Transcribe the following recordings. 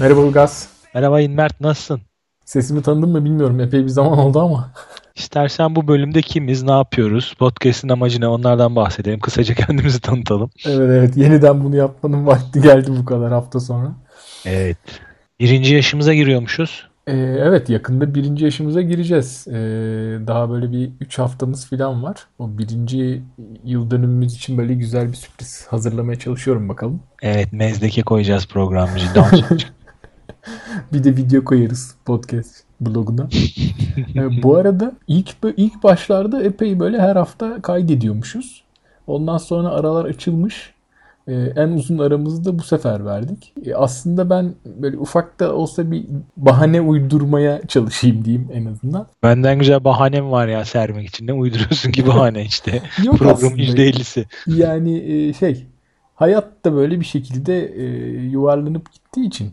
Merhaba Ulgaz. Merhaba İnmert nasılsın? Sesimi tanıdın mı bilmiyorum. Epey bir zaman oldu ama. İstersen bu bölümde kimiz, ne yapıyoruz, podcast'in amacı ne onlardan bahsedelim. Kısaca kendimizi tanıtalım. Evet evet yeniden bunu yapmanın vakti geldi bu kadar hafta sonra. Evet. Birinci yaşımıza giriyormuşuz. Ee, evet yakında birinci yaşımıza gireceğiz. Ee, daha böyle bir 3 haftamız falan var. O birinci yıl dönümümüz için böyle güzel bir sürpriz hazırlamaya çalışıyorum bakalım. Evet mezdeke koyacağız programcı. bir de video koyarız podcast bloguna. ee, bu arada ilk ilk başlarda epey böyle her hafta kaydediyormuşuz. Ondan sonra aralar açılmış. Ee, en uzun aramızı da bu sefer verdik. Ee, aslında ben böyle ufak da olsa bir bahane uydurmaya çalışayım diyeyim en azından. Benden güzel bahanem var ya sermek için. Ne uyduruyorsun ki bahane işte. Yok Programın %50'si. Yani e, şey hayat da böyle bir şekilde e, yuvarlanıp gittiği için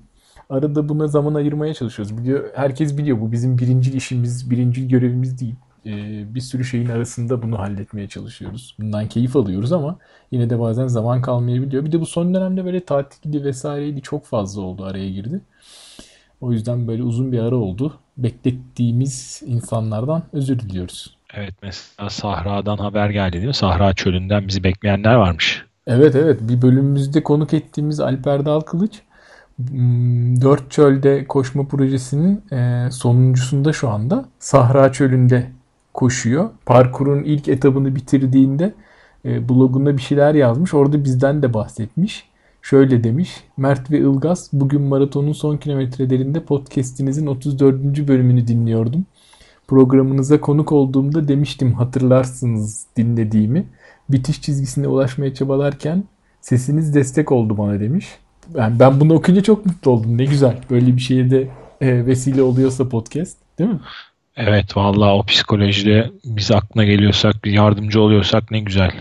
arada buna zaman ayırmaya çalışıyoruz. Biliyor, herkes biliyor bu bizim birinci işimiz, birinci görevimiz değil. Ee, bir sürü şeyin arasında bunu halletmeye çalışıyoruz. Bundan keyif alıyoruz ama yine de bazen zaman kalmayabiliyor. Bir de bu son dönemde böyle tatildi vesaireydi çok fazla oldu araya girdi. O yüzden böyle uzun bir ara oldu. Beklettiğimiz insanlardan özür diliyoruz. Evet mesela Sahra'dan haber geldi değil mi? Sahra çölünden bizi bekleyenler varmış. Evet evet bir bölümümüzde konuk ettiğimiz Alper Dal Kılıç Hmm, Dört Çöl'de koşma projesinin e, sonuncusunda şu anda. Sahra Çölü'nde koşuyor. Parkurun ilk etabını bitirdiğinde e, blogunda bir şeyler yazmış. Orada bizden de bahsetmiş. Şöyle demiş. Mert ve Ilgaz bugün maratonun son kilometrelerinde podcastinizin 34. bölümünü dinliyordum. Programınıza konuk olduğumda demiştim hatırlarsınız dinlediğimi. Bitiş çizgisine ulaşmaya çabalarken sesiniz destek oldu bana demiş. Yani ben bunu okuyunca çok mutlu oldum. Ne güzel. Böyle bir şeye de e, vesile oluyorsa podcast. Değil mi? Evet vallahi o psikolojide biz aklına geliyorsak, yardımcı oluyorsak ne güzel.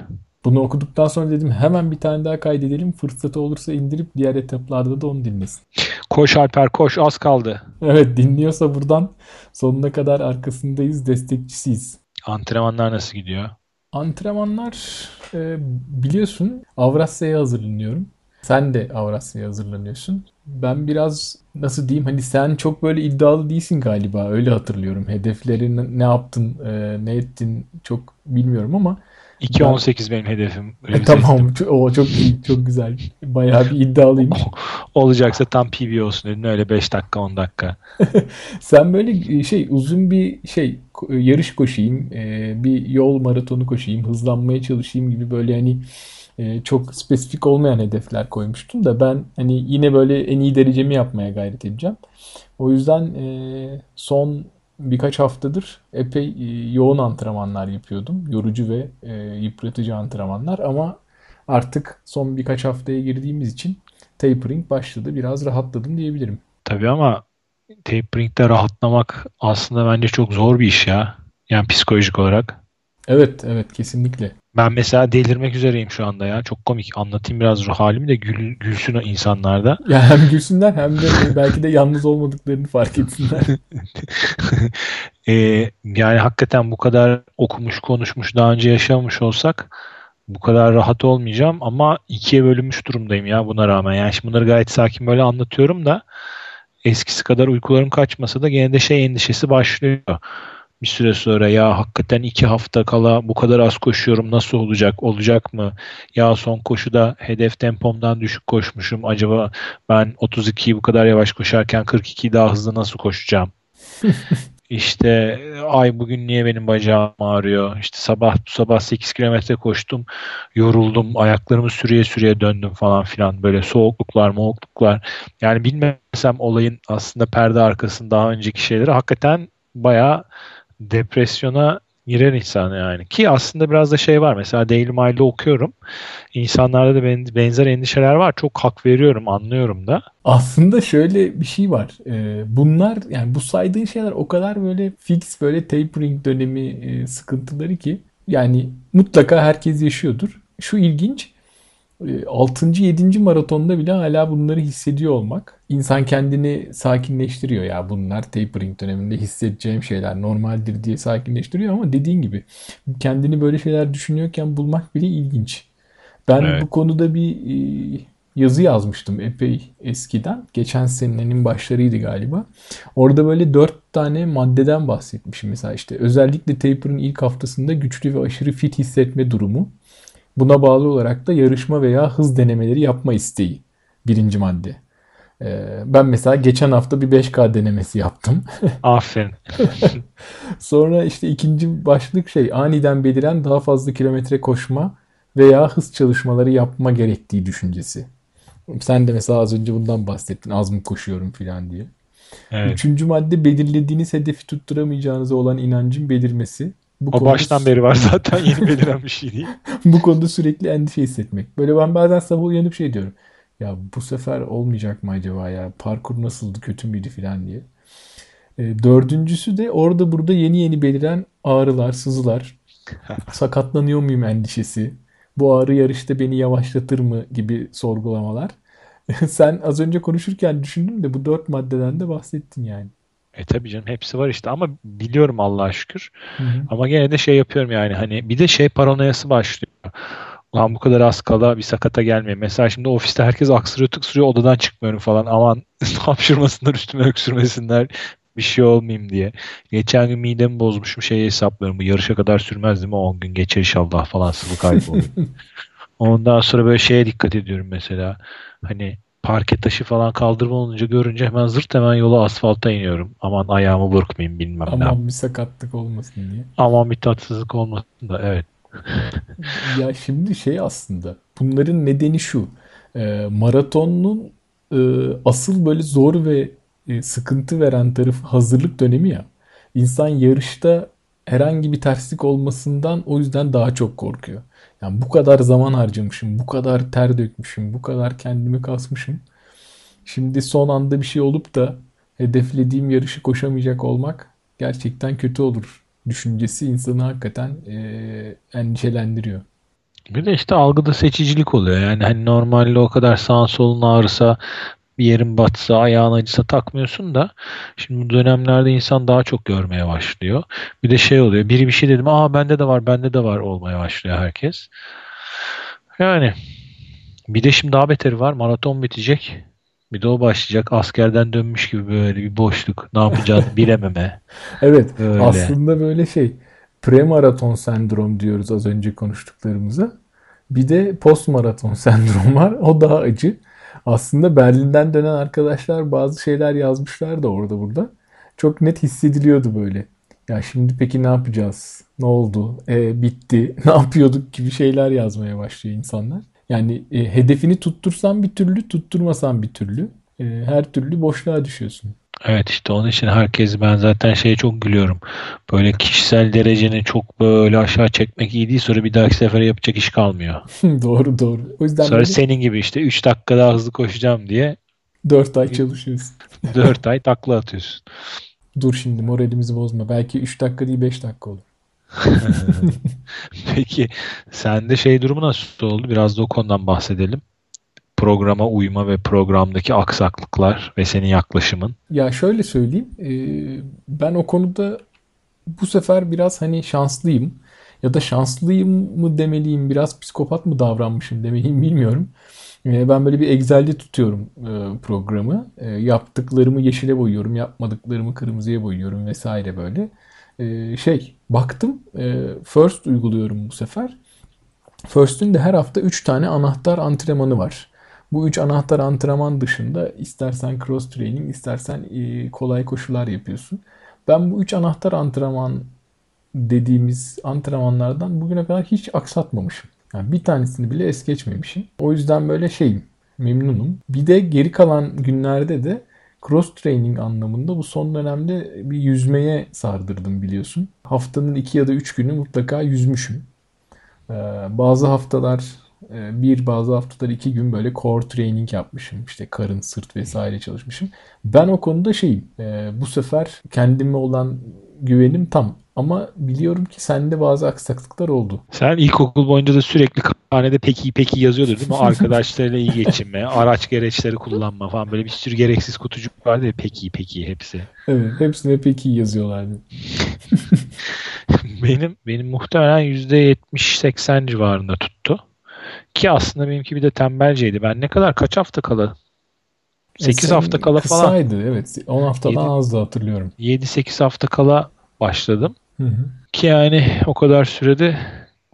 Bunu okuduktan sonra dedim hemen bir tane daha kaydedelim. Fırsatı olursa indirip diğer etaplarda da onu dinlesin. Koş Alper koş az kaldı. Evet dinliyorsa buradan sonuna kadar arkasındayız, destekçisiyiz. Antrenmanlar nasıl gidiyor? Antrenmanlar e, biliyorsun Avrasya'ya hazırlanıyorum. Sen de Avrasya'ya hazırlanıyorsun. Ben biraz nasıl diyeyim hani sen çok böyle iddialı değilsin galiba öyle hatırlıyorum. Hedeflerin ne yaptın e, ne ettin çok bilmiyorum ama 2.18 benim hedefim. E, tamam o çok iyi çok güzel. Bayağı bir iddialıymış. Olacaksa tam PB olsun dedin öyle 5 dakika 10 dakika. sen böyle şey uzun bir şey yarış koşayım e, bir yol maratonu koşayım hızlanmaya çalışayım gibi böyle hani e, çok spesifik olmayan hedefler koymuştum da ben hani yine böyle en iyi derecemi yapmaya gayret edeceğim. O yüzden e, son birkaç haftadır epey e, yoğun antrenmanlar yapıyordum. Yorucu ve e, yıpratıcı antrenmanlar ama artık son birkaç haftaya girdiğimiz için tapering başladı. Biraz rahatladım diyebilirim. Tabii ama tapering'de rahatlamak aslında bence çok zor bir iş ya. Yani psikolojik olarak. Evet, evet kesinlikle. Ben mesela delirmek üzereyim şu anda ya. Çok komik. Anlatayım biraz ruh halimi de gül, gülsün o insanlarda. Ya hem gülsünler hem de belki de yalnız olmadıklarını fark etsinler. ee, yani hakikaten bu kadar okumuş konuşmuş daha önce yaşamış olsak bu kadar rahat olmayacağım ama ikiye bölünmüş durumdayım ya buna rağmen. Yani şimdi bunları gayet sakin böyle anlatıyorum da eskisi kadar uykularım kaçmasa da gene de şey endişesi başlıyor bir süre sonra ya hakikaten iki hafta kala bu kadar az koşuyorum nasıl olacak olacak mı ya son koşuda hedef tempomdan düşük koşmuşum acaba ben 32'yi bu kadar yavaş koşarken 42'yi daha hızlı nasıl koşacağım İşte ay bugün niye benim bacağım ağrıyor? İşte sabah sabah 8 kilometre koştum. Yoruldum. Ayaklarımı sürüye sürüye döndüm falan filan. Böyle soğukluklar, moğukluklar. Yani bilmesem olayın aslında perde arkasında daha önceki şeyleri hakikaten bayağı depresyona Girer insan yani. Ki aslında biraz da şey var. Mesela Daily Mail'de okuyorum. İnsanlarda da benzer endişeler var. Çok hak veriyorum, anlıyorum da. Aslında şöyle bir şey var. Ee, bunlar yani bu saydığın şeyler o kadar böyle fix böyle tapering dönemi e, sıkıntıları ki yani mutlaka herkes yaşıyordur. Şu ilginç. 6. E, 7. maratonda bile hala bunları hissediyor olmak insan kendini sakinleştiriyor ya bunlar tapering döneminde hissedeceğim şeyler normaldir diye sakinleştiriyor ama dediğin gibi kendini böyle şeyler düşünüyorken bulmak bile ilginç. Ben evet. bu konuda bir e, yazı yazmıştım epey eskiden. Geçen senenin başlarıydı galiba. Orada böyle dört tane maddeden bahsetmişim. Mesela işte özellikle taper'ın ilk haftasında güçlü ve aşırı fit hissetme durumu. Buna bağlı olarak da yarışma veya hız denemeleri yapma isteği. Birinci madde. Ee, ben mesela geçen hafta bir 5K denemesi yaptım. Aferin. Sonra işte ikinci başlık şey aniden beliren daha fazla kilometre koşma veya hız çalışmaları yapma gerektiği düşüncesi. Sen de mesela az önce bundan bahsettin. Az mı koşuyorum falan diye. Evet. Üçüncü madde belirlediğiniz hedefi tutturamayacağınıza olan inancın belirmesi. Bu o baştan beri var zaten yeni beliren bir şey değil. bu konuda sürekli endişe hissetmek. Böyle ben bazen sabah uyanıp şey diyorum. Ya bu sefer olmayacak mı acaba ya? Parkur nasıldı kötü müydü falan diye. E, dördüncüsü de orada burada yeni yeni beliren ağrılar, sızılar. sakatlanıyor muyum endişesi. Bu ağrı yarışta beni yavaşlatır mı gibi sorgulamalar. Sen az önce konuşurken düşündüm de bu dört maddeden de bahsettin yani. E tabii canım hepsi var işte ama biliyorum Allah'a şükür. Hı hı. Ama gene de şey yapıyorum yani hani bir de şey paranoyası başlıyor. Ulan bu kadar az kala bir sakata gelmiyor. Mesela şimdi ofiste herkes aksırıyor tıksırıyor odadan çıkmıyorum falan. Aman hapşırmasınlar üstüme öksürmesinler bir şey olmayayım diye. Geçen gün midemi bozmuşum şeyi hesaplıyorum. Bu yarışa kadar sürmez değil mi? 10 gün geçer inşallah falan sıvı kaybı. Ondan sonra böyle şeye dikkat ediyorum mesela. Hani parke taşı falan kaldırma olunca görünce hemen zırt hemen yola asfalta iniyorum. Aman ayağımı burkmayayım bilmem Aman ne. Aman bir sakatlık olmasın diye. Aman bir tatsızlık olmasın da evet. ya şimdi şey aslında bunların nedeni şu. E, maratonun e, asıl böyle zor ve e, sıkıntı veren tarafı hazırlık dönemi ya. İnsan yarışta herhangi bir terslik olmasından o yüzden daha çok korkuyor. Yani bu kadar zaman harcamışım, bu kadar ter dökmüşüm, bu kadar kendimi kasmışım. Şimdi son anda bir şey olup da hedeflediğim yarışı koşamayacak olmak gerçekten kötü olur düşüncesi insanı hakikaten e, endişelendiriyor. Bir de işte algıda seçicilik oluyor. Yani hani normalde o kadar sağ solun ağrısa bir yerin batsa, ayağın acısa takmıyorsun da şimdi bu dönemlerde insan daha çok görmeye başlıyor. Bir de şey oluyor. Biri bir şey dedim. Aa bende de var, bende de var olmaya başlıyor herkes. Yani bir de şimdi daha beteri var. Maraton bitecek. Bir de o başlayacak. Askerden dönmüş gibi böyle bir boşluk. Ne yapacağını bilememe. evet. Böyle. Aslında böyle şey premaraton sendrom diyoruz az önce konuştuklarımıza. Bir de post maraton sendrom var. O daha acı. Aslında Berlin'den dönen arkadaşlar bazı şeyler yazmışlar da orada burada. Çok net hissediliyordu böyle. Ya şimdi peki ne yapacağız? Ne oldu? E, bitti. Ne yapıyorduk gibi şeyler yazmaya başlıyor insanlar. Yani e, hedefini tuttursan bir türlü, tutturmasan bir türlü. E, her türlü boşluğa düşüyorsun. Evet işte onun için herkes ben zaten şeye çok gülüyorum. Böyle kişisel dereceni çok böyle aşağı çekmek iyi değil sonra bir dahaki sefere yapacak iş kalmıyor. doğru doğru. O yüzden sonra böyle... senin gibi işte 3 dakika daha hızlı koşacağım diye 4 ay çalışıyorsun. 4 ay takla atıyorsun. Dur şimdi moralimizi bozma. Belki 3 dakika değil 5 dakika olur. Peki sende şey durumu nasıl oldu? Biraz da o konudan bahsedelim programa uyma ve programdaki aksaklıklar ve senin yaklaşımın? Ya şöyle söyleyeyim. E, ben o konuda bu sefer biraz hani şanslıyım. Ya da şanslıyım mı demeliyim, biraz psikopat mı davranmışım demeliyim bilmiyorum. E, ben böyle bir Excel'de tutuyorum e, programı. Yaptıklarımı yeşile boyuyorum, yapmadıklarımı kırmızıya boyuyorum vesaire böyle. Şey, baktım First uyguluyorum bu sefer. First'ün de her hafta 3 tane anahtar antrenmanı var. Bu üç anahtar antrenman dışında istersen cross training istersen e, kolay koşular yapıyorsun. Ben bu üç anahtar antrenman dediğimiz antrenmanlardan bugüne kadar hiç aksatmamışım. Yani bir tanesini bile es geçmemişim. O yüzden böyle şeyim memnunum. Bir de geri kalan günlerde de cross training anlamında bu son dönemde bir yüzmeye sardırdım biliyorsun. Haftanın iki ya da üç günü mutlaka yüzmüşüm. Ee, bazı haftalar bir bazı haftalar iki gün böyle core training yapmışım. İşte karın, sırt vesaire çalışmışım. Ben o konuda şeyim. E, bu sefer kendime olan güvenim tam. Ama biliyorum ki sende bazı aksaklıklar oldu. Sen ilkokul boyunca da sürekli hanede peki peki yazıyordur değil mi? Arkadaşlarıyla iyi geçinme, araç gereçleri kullanma falan böyle bir sürü gereksiz kutucuk vardı ya peki peki hepsi. Evet hepsine peki yazıyorlardı. benim benim muhtemelen %70-80 civarında tuttu. Ki aslında benimki bir de tembelceydi. Ben ne kadar kaç hafta kala 8 e hafta kala kısaydı, falan. Kısaydı evet. 10 haftadan 7, azdı hatırlıyorum. 7-8 hafta kala başladım. Hı hı. Ki yani o kadar sürede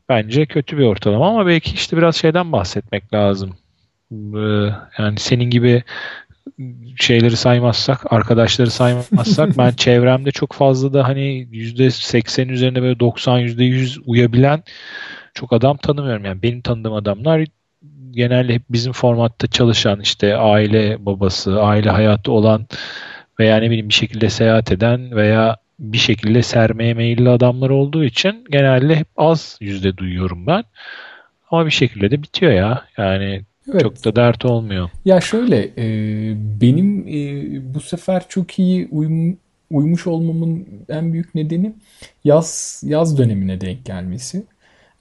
bence kötü bir ortalama ama belki işte biraz şeyden bahsetmek lazım. Ee, yani senin gibi şeyleri saymazsak, arkadaşları saymazsak ben çevremde çok fazla da hani %80 üzerinde böyle 90 %100 uyabilen çok adam tanımıyorum. Yani benim tanıdığım adamlar genelde hep bizim formatta çalışan işte aile babası, aile hayatı olan veya ne bileyim bir şekilde seyahat eden veya bir şekilde sermeye meyilli adamlar olduğu için genelde hep az yüzde duyuyorum ben. Ama bir şekilde de bitiyor ya. Yani evet. çok da dert olmuyor. Ya şöyle e, benim e, bu sefer çok iyi uyum, uymuş olmamın en büyük nedeni yaz yaz dönemine denk gelmesi.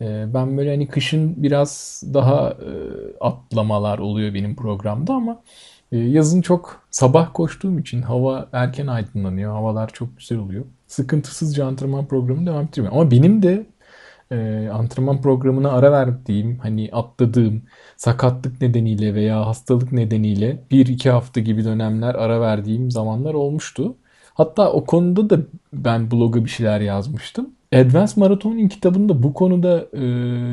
E, ben böyle hani kışın biraz daha e, atlamalar oluyor benim programda ama ee, yazın çok sabah koştuğum için hava erken aydınlanıyor. Havalar çok güzel oluyor. Sıkıntısızca antrenman programı devam ettiriyorum. Ama benim de e, antrenman programına ara verdiğim, hani atladığım sakatlık nedeniyle veya hastalık nedeniyle bir iki hafta gibi dönemler ara verdiğim zamanlar olmuştu. Hatta o konuda da ben bloga bir şeyler yazmıştım. Advanced Marathon'un kitabında bu konuda e,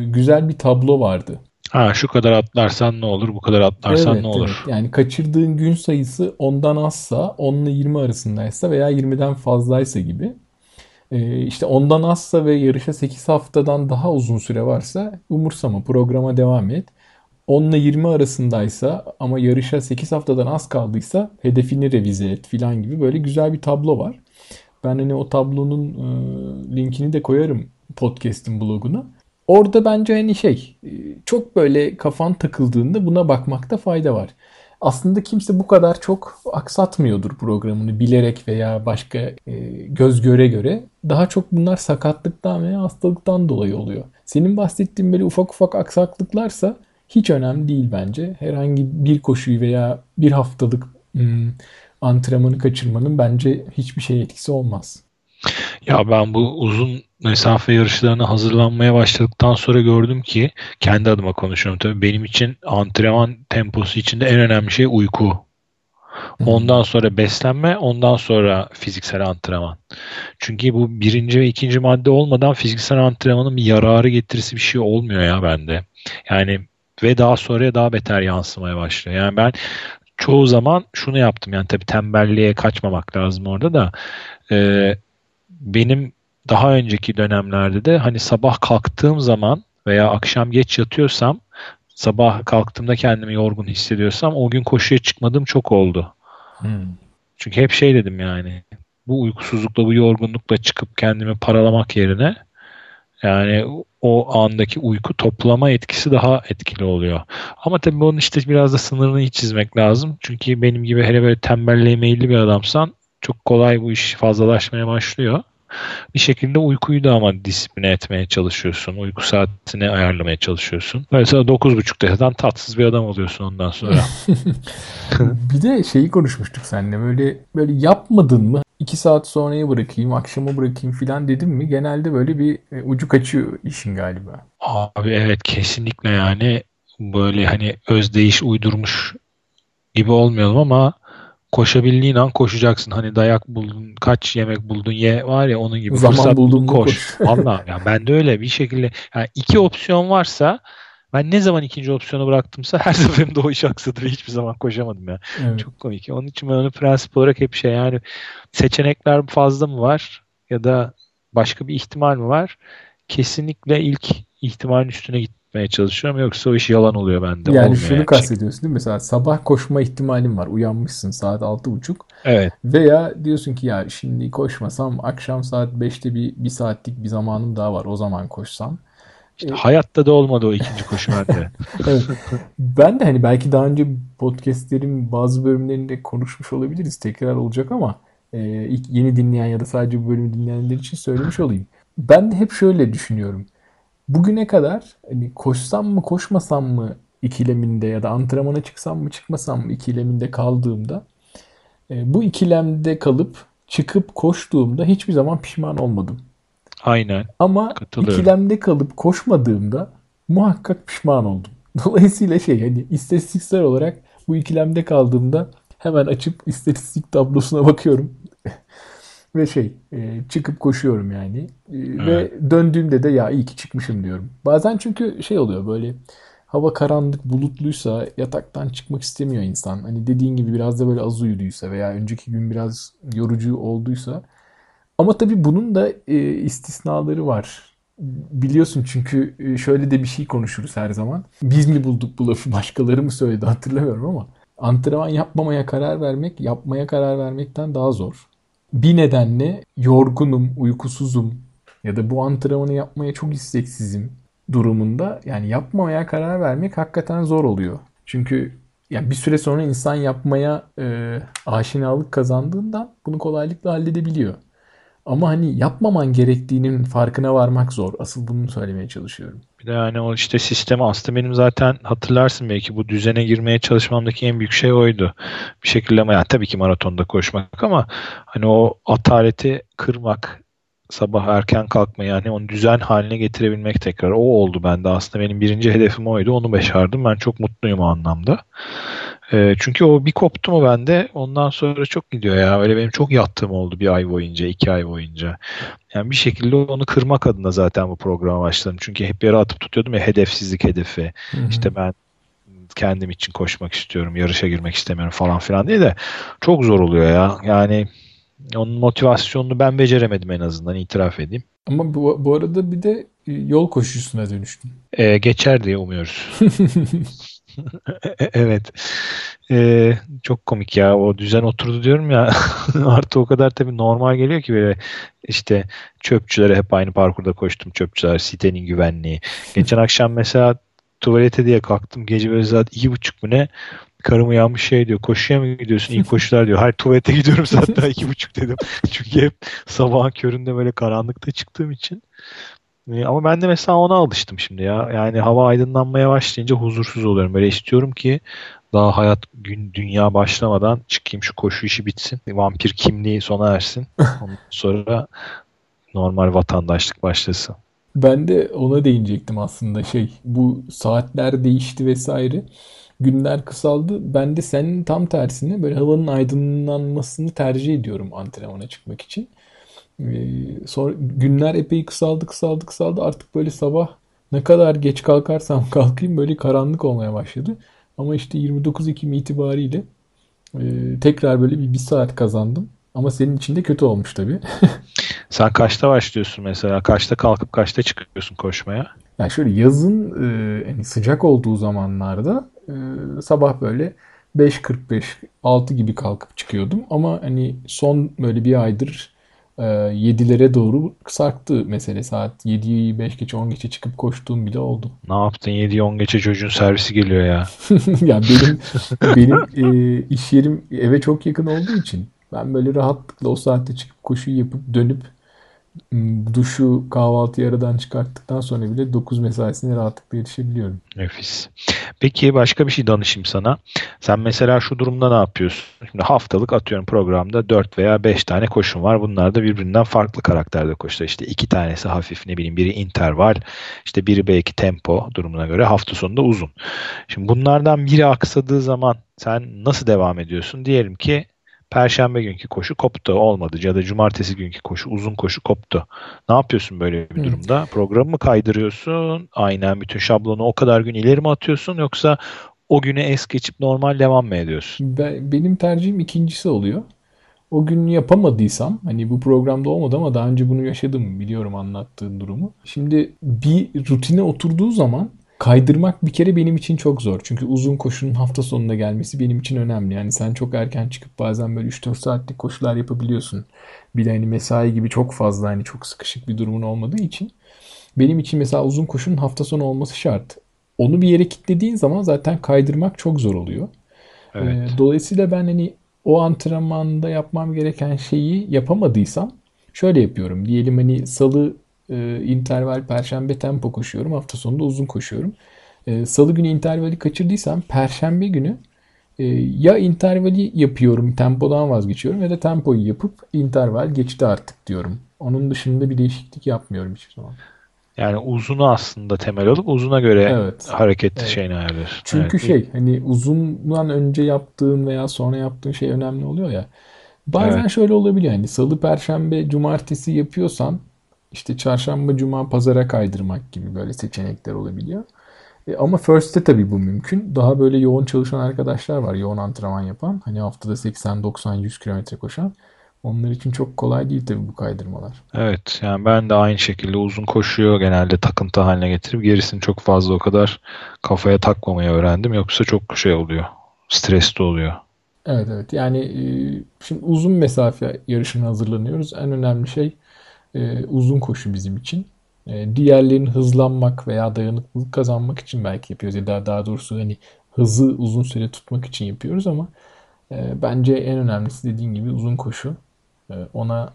güzel bir tablo vardı. Ha şu kadar atlarsan ne olur, bu kadar atlarsan evet, ne olur? Evet. Yani kaçırdığın gün sayısı ondan azsa, 10 ile 20 arasındaysa veya 20'den fazlaysa gibi. Ee, işte ondan azsa ve yarışa 8 haftadan daha uzun süre varsa umursama programa devam et. 10 ile 20 arasındaysa ama yarışa 8 haftadan az kaldıysa hedefini revize et filan gibi böyle güzel bir tablo var. Ben hani o tablonun e, linkini de koyarım podcast'in bloguna. Orada bence hani şey e, çok böyle kafan takıldığında buna bakmakta fayda var. Aslında kimse bu kadar çok aksatmıyordur programını bilerek veya başka e, göz göre göre. Daha çok bunlar sakatlıktan veya hastalıktan dolayı oluyor. Senin bahsettiğin böyle ufak ufak aksaklıklarsa hiç önemli değil bence. Herhangi bir koşuyu veya bir haftalık ım, antrenmanı kaçırmanın bence hiçbir şey etkisi olmaz. Ya ben bu uzun mesafe yarışlarına hazırlanmaya başladıktan sonra gördüm ki kendi adıma konuşuyorum tabii benim için antrenman temposu içinde en önemli şey uyku. Ondan sonra beslenme, ondan sonra fiziksel antrenman. Çünkü bu birinci ve ikinci madde olmadan fiziksel antrenmanın bir yararı getirisi bir şey olmuyor ya bende. Yani ve daha sonraya daha beter yansımaya başlıyor. Yani ben çoğu zaman şunu yaptım yani tabii tembelliğe kaçmamak lazım orada da e, benim daha önceki dönemlerde de hani sabah kalktığım zaman veya akşam geç yatıyorsam sabah kalktığımda kendimi yorgun hissediyorsam o gün koşuya çıkmadığım çok oldu. Hmm. Çünkü hep şey dedim yani bu uykusuzlukla bu yorgunlukla çıkıp kendimi paralamak yerine yani o andaki uyku toplama etkisi daha etkili oluyor. Ama tabii bunun işte biraz da sınırını çizmek lazım. Çünkü benim gibi hele böyle tembelliğe meyilli bir adamsan çok kolay bu iş fazlalaşmaya başlıyor. Bir şekilde uykuyu da ama disipline etmeye çalışıyorsun. Uyku saatini ayarlamaya çalışıyorsun. Mesela 9.30'da yatan tatsız bir adam oluyorsun ondan sonra. bir de şeyi konuşmuştuk seninle. Böyle böyle yapmadın mı? 2 saat sonraya bırakayım, akşama bırakayım filan dedim mi? Genelde böyle bir e, ucu kaçıyor işin galiba. Abi evet kesinlikle yani böyle hani özdeyiş uydurmuş gibi olmayalım ama koşabildiğin an koşacaksın. Hani dayak buldun, kaç yemek buldun ye var ya onun gibi. Zaman Fırsat buldun koş. koş. Valla yani ben de öyle bir şekilde yani iki opsiyon varsa ben ne zaman ikinci opsiyonu bıraktımsa her seferinde o iş aksadı ve hiçbir zaman koşamadım ya. Evet. Çok komik. Onun için ben onu prensip olarak hep şey yani seçenekler fazla mı var ya da başka bir ihtimal mi var? Kesinlikle ilk ihtimalin üstüne gitmek etmeye çalışıyorum yoksa o iş yalan oluyor bende. Yani Olmuyor şunu yani. kastediyorsun değil mi? Mesela sabah koşma ihtimalin var. Uyanmışsın saat 6.30. Evet. Veya diyorsun ki ya şimdi koşmasam akşam saat 5'te bir, bir saatlik bir zamanım daha var. O zaman koşsam. İşte hayatta da olmadı o ikinci koşu bende. Evet. Ben de hani belki daha önce podcastlerin bazı bölümlerinde konuşmuş olabiliriz. Tekrar olacak ama e, ilk yeni dinleyen ya da sadece bu bölümü dinleyenler için söylemiş olayım. Ben de hep şöyle düşünüyorum. Bugüne kadar hani koşsam mı koşmasam mı ikileminde ya da antrenmana çıksam mı çıkmasam mı ikileminde kaldığımda e, bu ikilemde kalıp çıkıp koştuğumda hiçbir zaman pişman olmadım. Aynen. Ama ikilemde kalıp koşmadığımda muhakkak pişman oldum. Dolayısıyla şey hani istatistiksel olarak bu ikilemde kaldığımda hemen açıp istatistik tablosuna bakıyorum. Ve şey e, çıkıp koşuyorum yani. E, Ve döndüğümde de ya iyi ki çıkmışım diyorum. Bazen çünkü şey oluyor böyle hava karanlık bulutluysa yataktan çıkmak istemiyor insan. Hani dediğin gibi biraz da böyle az uyuduysa veya önceki gün biraz yorucu olduysa. Ama tabii bunun da e, istisnaları var. Biliyorsun çünkü e, şöyle de bir şey konuşuruz her zaman. Biz mi bulduk bu lafı başkaları mı söyledi hatırlamıyorum ama antrenman yapmamaya karar vermek yapmaya karar vermekten daha zor. Bir nedenle yorgunum, uykusuzum ya da bu antrenmanı yapmaya çok isteksizim durumunda yani yapmamaya karar vermek hakikaten zor oluyor. Çünkü yani bir süre sonra insan yapmaya e, aşinalık kazandığından bunu kolaylıkla halledebiliyor. Ama hani yapmaman gerektiğinin farkına varmak zor. Asıl bunu söylemeye çalışıyorum. Bir de yani o işte sistemi aslında benim zaten hatırlarsın belki bu düzene girmeye çalışmamdaki en büyük şey oydu. Bir şekilde ama yani tabii ki maratonda koşmak ama hani o ataleti kırmak sabah erken kalkma yani onu düzen haline getirebilmek tekrar o oldu bende aslında benim birinci hedefim oydu onu başardım ben çok mutluyum o anlamda. E, çünkü o bir koptu mu bende ondan sonra çok gidiyor ya öyle benim çok yattığım oldu bir ay boyunca iki ay boyunca. Yani bir şekilde onu kırmak adına zaten bu programa başladım. Çünkü hep yere atıp tutuyordum ya hedefsizlik hedefi. Hı-hı. İşte ben kendim için koşmak istiyorum, yarışa girmek istemiyorum falan filan diye de çok zor oluyor ya. Yani onun motivasyonunu ben beceremedim en azından itiraf edeyim. Ama bu, bu arada bir de yol koşusuna dönüştün. Ee, geçer diye umuyoruz. evet. Ee, çok komik ya. O düzen oturdu diyorum ya. Artı o kadar tabii normal geliyor ki böyle işte çöpçülere hep aynı parkurda koştum. Çöpçüler, sitenin güvenliği. Geçen akşam mesela tuvalete diye kalktım. Gece böyle saat iki buçuk mu ne? Karım uyanmış şey diyor. Koşuya mı gidiyorsun? İlk koşular diyor. Hayır tuvalete gidiyorum zaten iki buçuk dedim. Çünkü hep sabahın köründe böyle karanlıkta çıktığım için. Ee, Ama ben de mesela ona alıştım şimdi ya. Yani hava aydınlanmaya başlayınca huzursuz oluyorum. Böyle istiyorum ki daha hayat gün dünya başlamadan çıkayım şu koşu işi bitsin. Vampir kimliği sona ersin. Ondan sonra normal vatandaşlık başlasın. Ben de ona değinecektim aslında şey bu saatler değişti vesaire günler kısaldı ben de senin tam tersine böyle havanın aydınlanmasını tercih ediyorum antrenmana çıkmak için ee, sonra günler epey kısaldı kısaldı kısaldı artık böyle sabah ne kadar geç kalkarsam kalkayım böyle karanlık olmaya başladı ama işte 29 Ekim itibariyle e, tekrar böyle bir, bir saat kazandım ama senin için de kötü olmuş tabii. Sen kaçta başlıyorsun mesela? Kaçta kalkıp kaçta çıkıyorsun koşmaya? Yani şöyle yazın e, yani sıcak olduğu zamanlarda e, sabah böyle 5.45 6 gibi kalkıp çıkıyordum ama hani son böyle bir aydır e, 7'lere doğru sarktı mesele saat 7'yi 5 geçe 10 geçe çıkıp koştuğum bile oldu. Ne yaptın? 7-10 geçe çocuğun servisi geliyor ya. ya benim benim e, iş yerim eve çok yakın olduğu için ben böyle rahatlıkla o saatte çıkıp koşuyu yapıp dönüp duşu kahvaltıyı aradan çıkarttıktan sonra bile 9 mesaisine rahatlıkla yetişebiliyorum. Nefis. Peki başka bir şey danışayım sana. Sen mesela şu durumda ne yapıyorsun? Şimdi haftalık atıyorum programda 4 veya 5 tane koşun var. Bunlar da birbirinden farklı karakterde koşular. İşte iki tanesi hafif ne bileyim biri interval, işte biri belki tempo durumuna göre hafta sonunda uzun. Şimdi bunlardan biri aksadığı zaman sen nasıl devam ediyorsun? Diyelim ki Perşembe günkü koşu koptu olmadı ya da cumartesi günkü koşu uzun koşu koptu. Ne yapıyorsun böyle bir durumda? Hmm. Programı mı kaydırıyorsun? Aynen bütün şablonu o kadar gün ileri mi atıyorsun yoksa o güne es geçip normal devam mı ediyorsun? Ben, benim tercihim ikincisi oluyor. O gün yapamadıysam hani bu programda olmadı ama daha önce bunu yaşadım biliyorum anlattığın durumu. Şimdi bir rutine oturduğu zaman kaydırmak bir kere benim için çok zor. Çünkü uzun koşunun hafta sonunda gelmesi benim için önemli. Yani sen çok erken çıkıp bazen böyle 3-4 saatlik koşular yapabiliyorsun. Bir de hani mesai gibi çok fazla hani çok sıkışık bir durumun olmadığı için benim için mesela uzun koşunun hafta sonu olması şart. Onu bir yere kilitlediğin zaman zaten kaydırmak çok zor oluyor. Evet. Ee, dolayısıyla ben hani o antrenmanda yapmam gereken şeyi yapamadıysam şöyle yapıyorum. Diyelim hani salı e, interval perşembe tempo koşuyorum. Hafta sonunda uzun koşuyorum. E, salı günü intervali kaçırdıysam perşembe günü e, ya intervali yapıyorum tempodan vazgeçiyorum ya da tempoyu yapıp interval geçti artık diyorum. Onun dışında bir değişiklik yapmıyorum hiçbir zaman. Yani uzunu aslında temel alıp uzuna göre evet. hareket evet. şeyini ayarlıyorsun. Çünkü evet. şey hani uzundan önce yaptığın veya sonra yaptığın şey önemli oluyor ya. Bazen evet. şöyle olabiliyor hani salı, perşembe, cumartesi yapıyorsan işte çarşamba, cuma, pazara kaydırmak gibi böyle seçenekler olabiliyor. E, ama First'te tabii bu mümkün. Daha böyle yoğun çalışan arkadaşlar var. Yoğun antrenman yapan. Hani haftada 80, 90, 100 kilometre koşan. Onlar için çok kolay değil tabii bu kaydırmalar. Evet yani ben de aynı şekilde uzun koşuyor genelde takıntı haline getirip gerisini çok fazla o kadar kafaya takmamayı öğrendim. Yoksa çok şey oluyor. Stresli oluyor. Evet evet yani e, şimdi uzun mesafe yarışına hazırlanıyoruz. En önemli şey e, uzun koşu bizim için. E, diğerlerini hızlanmak veya dayanıklılık kazanmak için belki yapıyoruz. Ya da daha doğrusu hani hızı uzun süre tutmak için yapıyoruz ama bence en önemlisi dediğin gibi uzun koşu. ona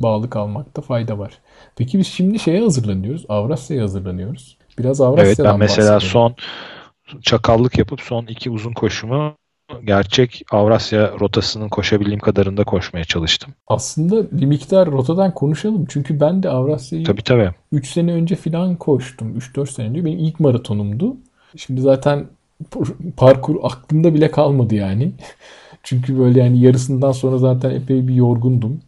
bağlı kalmakta fayda var. Peki biz şimdi şeye hazırlanıyoruz. Avrasya'ya hazırlanıyoruz. Biraz Avrasya'dan Evet ben mesela bahsedelim. son çakallık yapıp son iki uzun koşumu gerçek Avrasya rotasının koşabildiğim kadarında koşmaya çalıştım. Aslında bir miktar rotadan konuşalım. Çünkü ben de Avrasya'yı tabii, tabii. 3 sene önce falan koştum. 3-4 sene önce. Benim ilk maratonumdu. Şimdi zaten parkur aklımda bile kalmadı yani. Çünkü böyle yani yarısından sonra zaten epey bir yorgundum.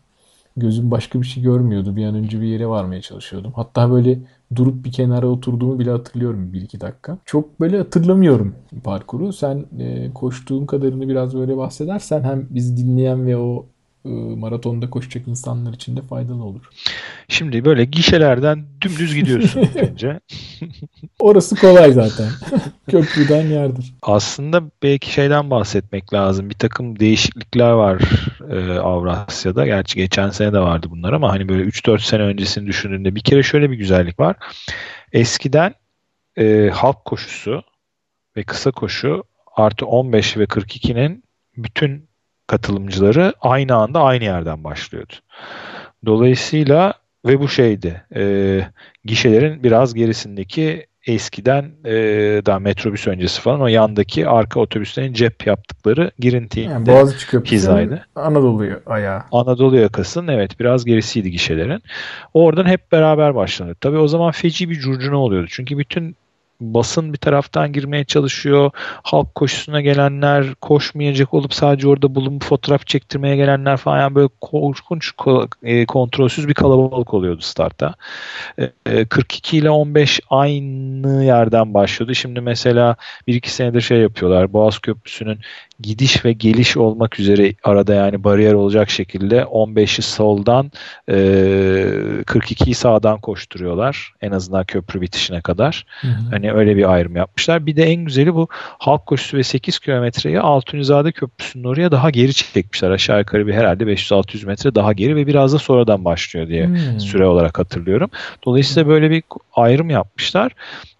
Gözüm başka bir şey görmüyordu. Bir an önce bir yere varmaya çalışıyordum. Hatta böyle durup bir kenara oturduğumu bile hatırlıyorum bir iki dakika. Çok böyle hatırlamıyorum parkuru. Sen e, koştuğun kadarını biraz böyle bahsedersen hem bizi dinleyen ve o e, maratonda koşacak insanlar için de faydalı olur. Şimdi böyle gişelerden dümdüz gidiyorsun önce. Orası kolay zaten. Köprüden yardır. Aslında belki şeyden bahsetmek lazım. Bir takım değişiklikler var e, Avrasya'da. Gerçi geçen sene de vardı bunlar ama hani böyle 3-4 sene öncesini düşündüğünde bir kere şöyle bir güzellik var. Eskiden e, halk koşusu ve kısa koşu artı 15 ve 42'nin bütün katılımcıları aynı anda aynı yerden başlıyordu. Dolayısıyla ve bu şeydi e, gişelerin biraz gerisindeki eskiden e, daha metrobüs öncesi falan o yandaki arka otobüslerin cep yaptıkları girinti yani Boğaziçi Köprüsü'nün Anadolu ayağı. Anadolu yakasının evet biraz gerisiydi gişelerin. Oradan hep beraber başlanıyor. Tabii o zaman feci bir curcuna oluyordu. Çünkü bütün basın bir taraftan girmeye çalışıyor. Halk koşusuna gelenler, koşmayacak olup sadece orada bulunup fotoğraf çektirmeye gelenler falan yani böyle korkunç e, kontrolsüz bir kalabalık oluyordu startta. 42 e, ile 15 aynı yerden başlıyordu. Şimdi mesela bir iki senedir şey yapıyorlar. Boğaz Köprüsü'nün gidiş ve geliş olmak üzere arada yani bariyer olacak şekilde 15'i soldan e, 42'yi sağdan koşturuyorlar. En azından köprü bitişine kadar. Hı hı. Hani öyle bir ayrım yapmışlar. Bir de en güzeli bu halk koşusu ve 8 kilometreyi Altunizade Köprüsü'nün oraya daha geri çekmişler. Aşağı yukarı bir herhalde 500-600 metre daha geri ve biraz da sonradan başlıyor diye hmm. süre olarak hatırlıyorum. Dolayısıyla böyle bir ayrım yapmışlar.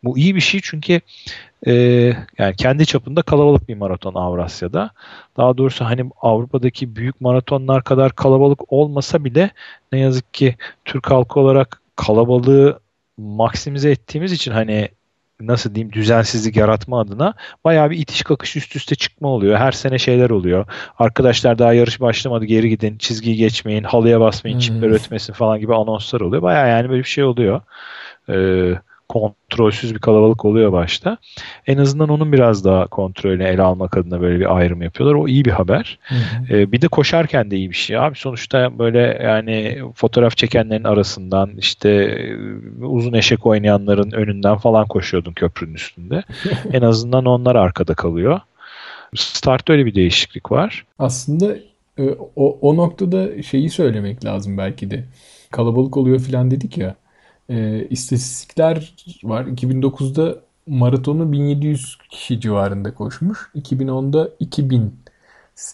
Bu iyi bir şey çünkü e, yani kendi çapında kalabalık bir maraton Avrasya'da. Daha doğrusu hani Avrupa'daki büyük maratonlar kadar kalabalık olmasa bile ne yazık ki Türk halkı olarak kalabalığı maksimize ettiğimiz için hani nasıl diyeyim düzensizlik yaratma adına bayağı bir itiş kakış üst üste çıkma oluyor. Her sene şeyler oluyor. Arkadaşlar daha yarış başlamadı geri gidin çizgiyi geçmeyin halıya basmayın hmm. çipler ötmesin falan gibi anonslar oluyor. Bayağı yani böyle bir şey oluyor. Ee, kontrolsüz bir kalabalık oluyor başta. En azından onun biraz daha kontrolünü ele almak adına böyle bir ayrım yapıyorlar. O iyi bir haber. Hı hı. Ee, bir de koşarken de iyi bir şey. Abi sonuçta böyle yani fotoğraf çekenlerin arasından işte uzun eşek oynayanların önünden falan koşuyordun köprünün üstünde. en azından onlar arkada kalıyor. Startta öyle bir değişiklik var. Aslında e, o, o noktada şeyi söylemek lazım belki de. Kalabalık oluyor falan dedik ya e, istatistikler var. 2009'da maratonu 1700 kişi civarında koşmuş. 2010'da 2000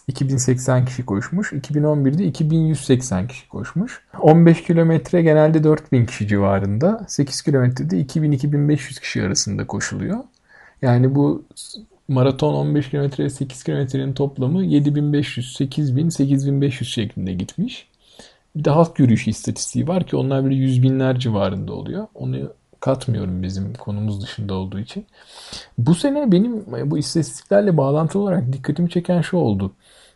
2080 kişi koşmuş. 2011'de 2180 kişi koşmuş. 15 kilometre genelde 4000 kişi civarında. 8 kilometrede 2000-2500 kişi arasında koşuluyor. Yani bu maraton 15 kilometre 8 kilometrenin toplamı 7500, 8000, 8500 şeklinde gitmiş. Bir de halk yürüyüşü istatistiği var ki onlar böyle yüz binler civarında oluyor. Onu katmıyorum bizim konumuz dışında olduğu için. Bu sene benim bu istatistiklerle bağlantılı olarak dikkatimi çeken şu oldu.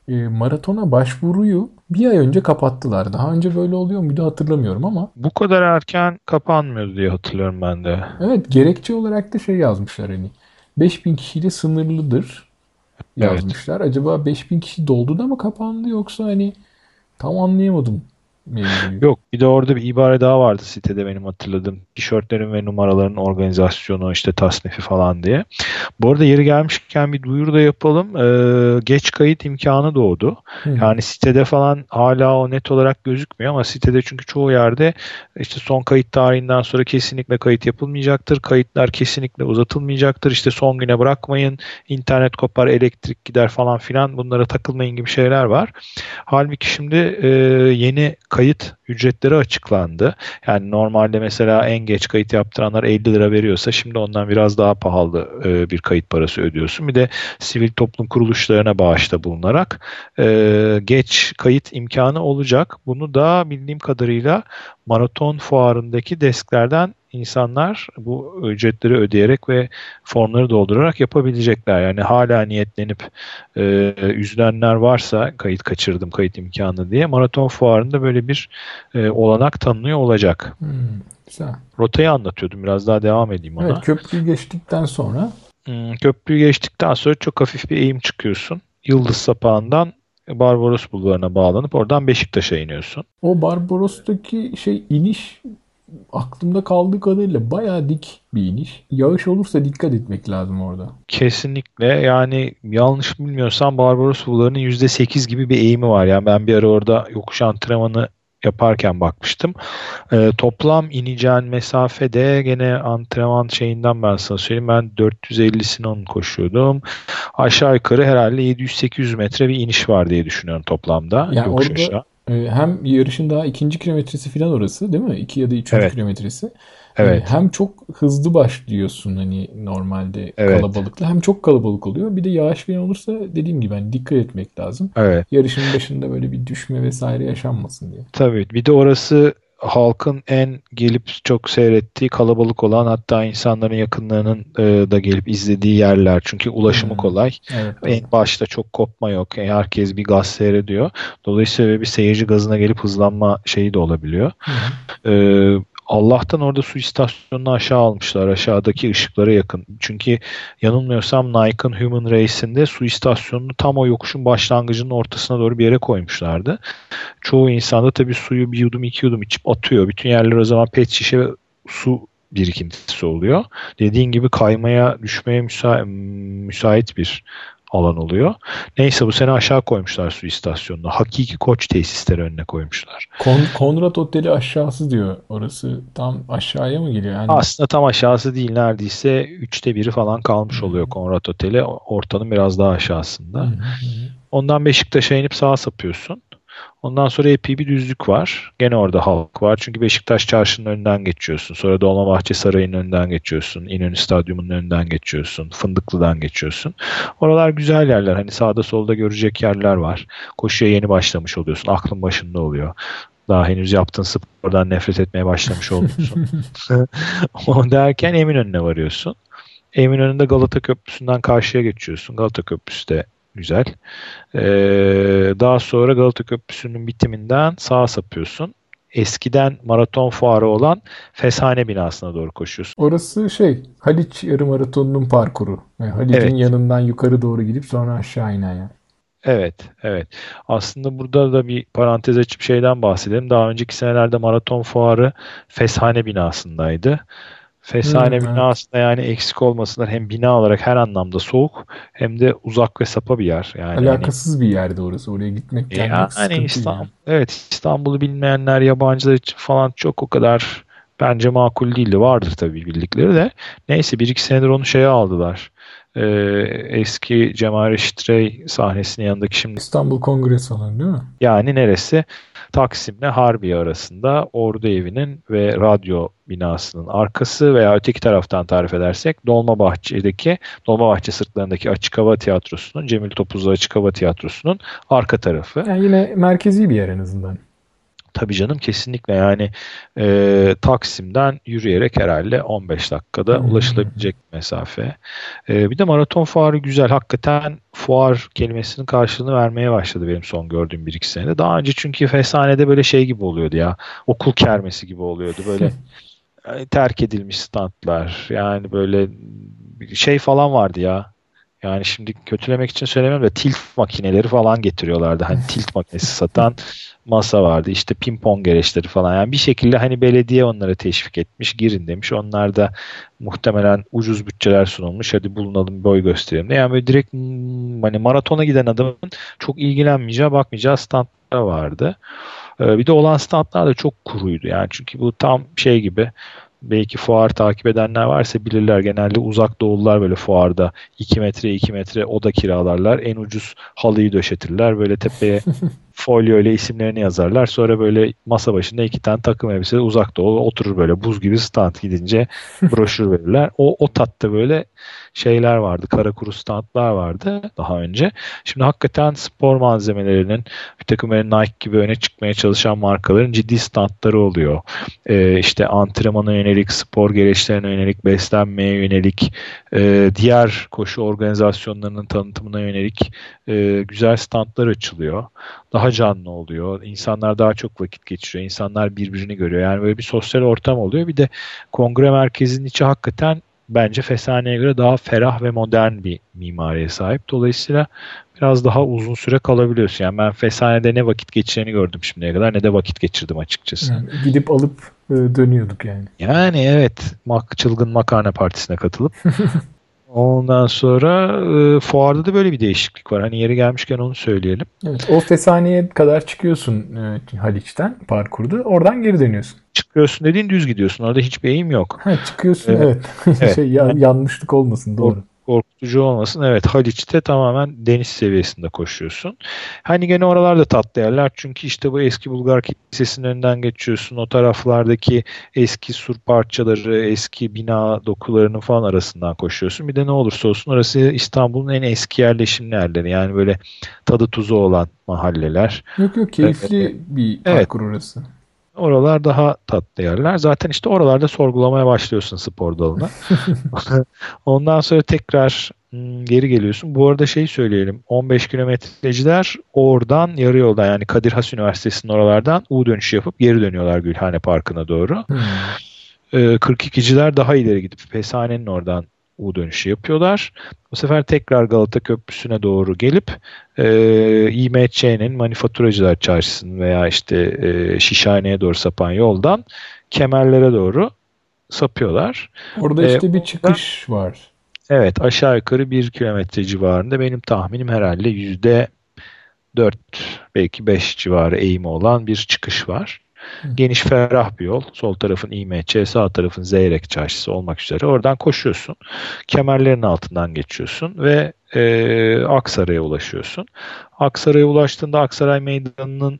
E, maratona başvuruyu bir ay önce kapattılar. Daha önce böyle oluyor muydu hatırlamıyorum ama. Bu kadar erken kapanmıyordu diye hatırlıyorum ben de. Evet gerekçe olarak da şey yazmışlar hani 5000 kişiyle sınırlıdır yazmışlar. Evet. Acaba 5000 kişi doldu da mı kapandı yoksa hani tam anlayamadım. Yok bir de orada bir ibare daha vardı sitede benim hatırladığım. Tişörtlerin ve numaraların organizasyonu işte tasnifi falan diye. Bu arada yeri gelmişken bir duyuru da yapalım. Ee, geç kayıt imkanı doğdu. Hı. Yani sitede falan hala o net olarak gözükmüyor ama sitede çünkü çoğu yerde işte son kayıt tarihinden sonra kesinlikle kayıt yapılmayacaktır. Kayıtlar kesinlikle uzatılmayacaktır. İşte son güne bırakmayın. internet kopar, elektrik gider falan filan bunlara takılmayın gibi şeyler var. Halbuki şimdi e, yeni kayıt ücretleri açıklandı. Yani normalde mesela en geç kayıt yaptıranlar 50 lira veriyorsa şimdi ondan biraz daha pahalı e, bir kayıt parası ödüyorsun. Bir de sivil toplum kuruluşlarına bağışta bulunarak e, geç kayıt imkanı olacak. Bunu da bildiğim kadarıyla maraton fuarındaki desklerden insanlar bu ücretleri ödeyerek ve formları doldurarak yapabilecekler. Yani hala niyetlenip e, üzülenler varsa kayıt kaçırdım kayıt imkanı diye maraton fuarında böyle bir e, olanak tanınıyor olacak. Hmm, güzel. Rotayı anlatıyordum biraz daha devam edeyim ona. Evet köprüyü geçtikten sonra hmm, köprüyü geçtikten sonra çok hafif bir eğim çıkıyorsun. Yıldız sapağından Barbaros Bulvarı'na bağlanıp oradan Beşiktaş'a iniyorsun. O Barbaros'taki şey iniş aklımda kaldığı kadarıyla bayağı dik bir iniş. Yağış olursa dikkat etmek lazım orada. Kesinlikle. Yani yanlış bilmiyorsam Barbaros Bulvarı'nın %8 gibi bir eğimi var. Yani ben bir ara orada yokuş antrenmanı yaparken bakmıştım. E, toplam ineceğin mesafede gene antrenman şeyinden ben sana söyleyeyim. Ben 450'sini onun koşuyordum. Aşağı yukarı herhalde 700-800 metre bir iniş var diye düşünüyorum toplamda. Yani orada aşağı. Ee, hem yarışın daha ikinci kilometresi falan orası değil mi? İki ya da üçüncü evet. kilometresi. Evet. hem çok hızlı başlıyorsun hani normalde evet. kalabalıkla hem çok kalabalık oluyor. Bir de yağış falan olursa dediğim gibi hani dikkat etmek lazım. Evet. Yarışın başında böyle bir düşme vesaire yaşanmasın diye. Tabii. Bir de orası halkın en gelip çok seyrettiği kalabalık olan hatta insanların yakınlarının e, da gelip izlediği yerler. Çünkü ulaşımı hmm. kolay. Evet, en başta çok kopma yok. Yani herkes bir gaz seyrediyor. Dolayısıyla bir seyirci gazına gelip hızlanma şeyi de olabiliyor. Hmm. E, Allah'tan orada su istasyonunu aşağı almışlar. Aşağıdaki ışıklara yakın. Çünkü yanılmıyorsam Nike'ın Human Race'inde su istasyonunu tam o yokuşun başlangıcının ortasına doğru bir yere koymuşlardı. Çoğu insanda tabii suyu bir yudum iki yudum içip atıyor. Bütün yerler o zaman pet şişe ve su birikintisi oluyor. Dediğin gibi kaymaya, düşmeye müsa müsait bir alan oluyor. Neyse bu sene aşağı koymuşlar su istasyonunu. Hakiki koç tesisleri önüne koymuşlar. Kon Konrad Oteli aşağısı diyor. Orası tam aşağıya mı geliyor? Yani... Aslında tam aşağısı değil. Neredeyse üçte biri falan kalmış oluyor Konrad Oteli. Ortanın biraz daha aşağısında. Ondan Beşiktaş'a inip sağa sapıyorsun. Ondan sonra epey bir düzlük var. Gene orada halk var. Çünkü Beşiktaş Çarşı'nın önünden geçiyorsun. Sonra Dolmabahçe Sarayı'nın önünden geçiyorsun. İnönü Stadyumu'nun önünden geçiyorsun. Fındıklı'dan geçiyorsun. Oralar güzel yerler. Hani sağda solda görecek yerler var. Koşuya yeni başlamış oluyorsun. Aklın başında oluyor daha henüz yaptığın spordan nefret etmeye başlamış olmuşsun. o derken Eminönü'ne varıyorsun. Eminönü'nde Galata Köprüsü'nden karşıya geçiyorsun. Galata Köprüsü de Güzel. Ee, daha sonra Galata Köprüsü'nün bitiminden sağa sapıyorsun. Eskiden maraton fuarı olan Feshane binasına doğru koşuyorsun. Orası şey Haliç yarım maratonunun parkuru. Yani Haliç'in evet. yanından yukarı doğru gidip sonra aşağı inen yer. Evet, evet. Aslında burada da bir parantez açıp şeyden bahsedelim. Daha önceki senelerde maraton fuarı Feshane binasındaydı. Fesane hmm, binasında evet. yani eksik olmasınlar hem bina olarak her anlamda soğuk hem de uzak ve sapa bir yer. Yani hani Alakasız hani, bir yerde orası. Oraya gitmek gelmek yani İstanbul, yani. Evet İstanbul'u bilmeyenler yabancılar için falan çok o kadar bence makul değildi. Vardır tabii bildikleri de. Neyse bir iki senedir onu şeye aldılar. Ee, eski Cemal Reşit Rey sahnesinin yanındaki şimdi. İstanbul Kongre Salonu değil mi? Yani neresi? Taksim'le Harbiye arasında Ordu Evi'nin ve radyo binasının arkası veya öteki taraftan tarif edersek Dolmabahçe'deki Dolmabahçe sırtlarındaki Açık Hava Tiyatrosu'nun Cemil Topuzlu Açık Hava Tiyatrosu'nun arka tarafı. Yani yine merkezi bir yer en azından. Tabii canım kesinlikle yani e, Taksim'den yürüyerek herhalde 15 dakikada hmm. ulaşılabilecek mesafe. E, bir de maraton fuarı güzel. Hakikaten fuar kelimesinin karşılığını vermeye başladı benim son gördüğüm bir iki senede. Daha önce çünkü Fesane'de böyle şey gibi oluyordu ya. Okul kermesi gibi oluyordu. Böyle terk edilmiş standlar. Yani böyle şey falan vardı ya. Yani şimdi kötülemek için söylemiyorum da tilt makineleri falan getiriyorlardı. Hani tilt makinesi satan masa vardı. İşte pimpon gereçleri falan. Yani bir şekilde hani belediye onlara teşvik etmiş. Girin demiş. Onlar da muhtemelen ucuz bütçeler sunulmuş. Hadi bulunalım boy gösterelim. Yani böyle direkt hani maratona giden adamın çok ilgilenmeyeceği bakmayacağı standlar vardı. Ee, bir de olan standlar da çok kuruydu. Yani çünkü bu tam şey gibi belki fuar takip edenler varsa bilirler. Genelde uzak doğulular böyle fuarda. 2 metre 2 metre oda kiralarlar. En ucuz halıyı döşetirler. Böyle tepeye folyo ile isimlerini yazarlar. Sonra böyle masa başında iki tane takım elbise uzak doğu oturur böyle buz gibi stand gidince broşür verirler. O, o tatta böyle şeyler vardı. Kara kuru standlar vardı daha önce. Şimdi hakikaten spor malzemelerinin bir takım Nike gibi öne çıkmaya çalışan markaların ciddi standları oluyor. Ee, işte antrenmana yönelik, spor gereçlerine yönelik, beslenmeye yönelik, e, diğer koşu organizasyonlarının tanıtımına yönelik e, güzel standlar açılıyor. Daha canlı oluyor. İnsanlar daha çok vakit geçiriyor. İnsanlar birbirini görüyor. Yani böyle bir sosyal ortam oluyor. Bir de kongre merkezinin içi hakikaten bence Fesane'ye göre daha ferah ve modern bir mimariye sahip. Dolayısıyla biraz daha uzun süre kalabiliyorsun. Yani ben Fesane'de ne vakit geçireni gördüm şimdiye kadar ne de vakit geçirdim açıkçası. Yani gidip alıp e, dönüyorduk yani. Yani evet. Mak çılgın makarna partisine katılıp Ondan sonra e, fuarda da böyle bir değişiklik var. Hani yeri gelmişken onu söyleyelim. Evet, o Fesaniye kadar çıkıyorsun e, Haliç'ten parkurda. Oradan geri dönüyorsun. Çıkıyorsun dediğin düz gidiyorsun. Orada hiçbir eğim yok. Ha, çıkıyorsun evet. evet. şey, yanlışlık olmasın doğru korkutucu olmasın. Evet Haliç'te tamamen deniz seviyesinde koşuyorsun. Hani gene oralarda tatlı yerler çünkü işte bu eski Bulgar Kilisesi'nin önünden geçiyorsun. O taraflardaki eski sur parçaları, eski bina dokularının falan arasından koşuyorsun. Bir de ne olursa olsun orası İstanbul'un en eski yerleşim yerleri. Yani böyle tadı tuzu olan mahalleler. Yok yok keyifli evet. bir parkur evet. orası. Oralar daha tatlı yerler. Zaten işte oralarda sorgulamaya başlıyorsun spor dalına. Ondan sonra tekrar hmm, geri geliyorsun. Bu arada şey söyleyelim. 15 kilometreciler oradan yarı yoldan yani Kadir Has Üniversitesi'nin oralardan U dönüşü yapıp geri dönüyorlar Gülhane Parkı'na doğru. Hmm. 42'ciler ee, daha ileri gidip Pesane'nin oradan U dönüşü yapıyorlar. Bu sefer tekrar Galata Köprüsü'ne doğru gelip e, İMÇ'nin Manifaturacılar Çarşısı'nın veya işte e, Şişhane'ye doğru sapan yoldan kemerlere doğru sapıyorlar. Orada e, işte bir çıkış oradan, var. Evet aşağı yukarı bir kilometre civarında benim tahminim herhalde yüzde 4 belki 5 civarı eğimi olan bir çıkış var. Geniş ferah bir yol. Sol tarafın İMÇ, sağ tarafın Zeyrek çarşısı olmak üzere. Oradan koşuyorsun. Kemerlerin altından geçiyorsun ve e, Aksaray'a ulaşıyorsun. Aksaray'a ulaştığında Aksaray Meydanı'nın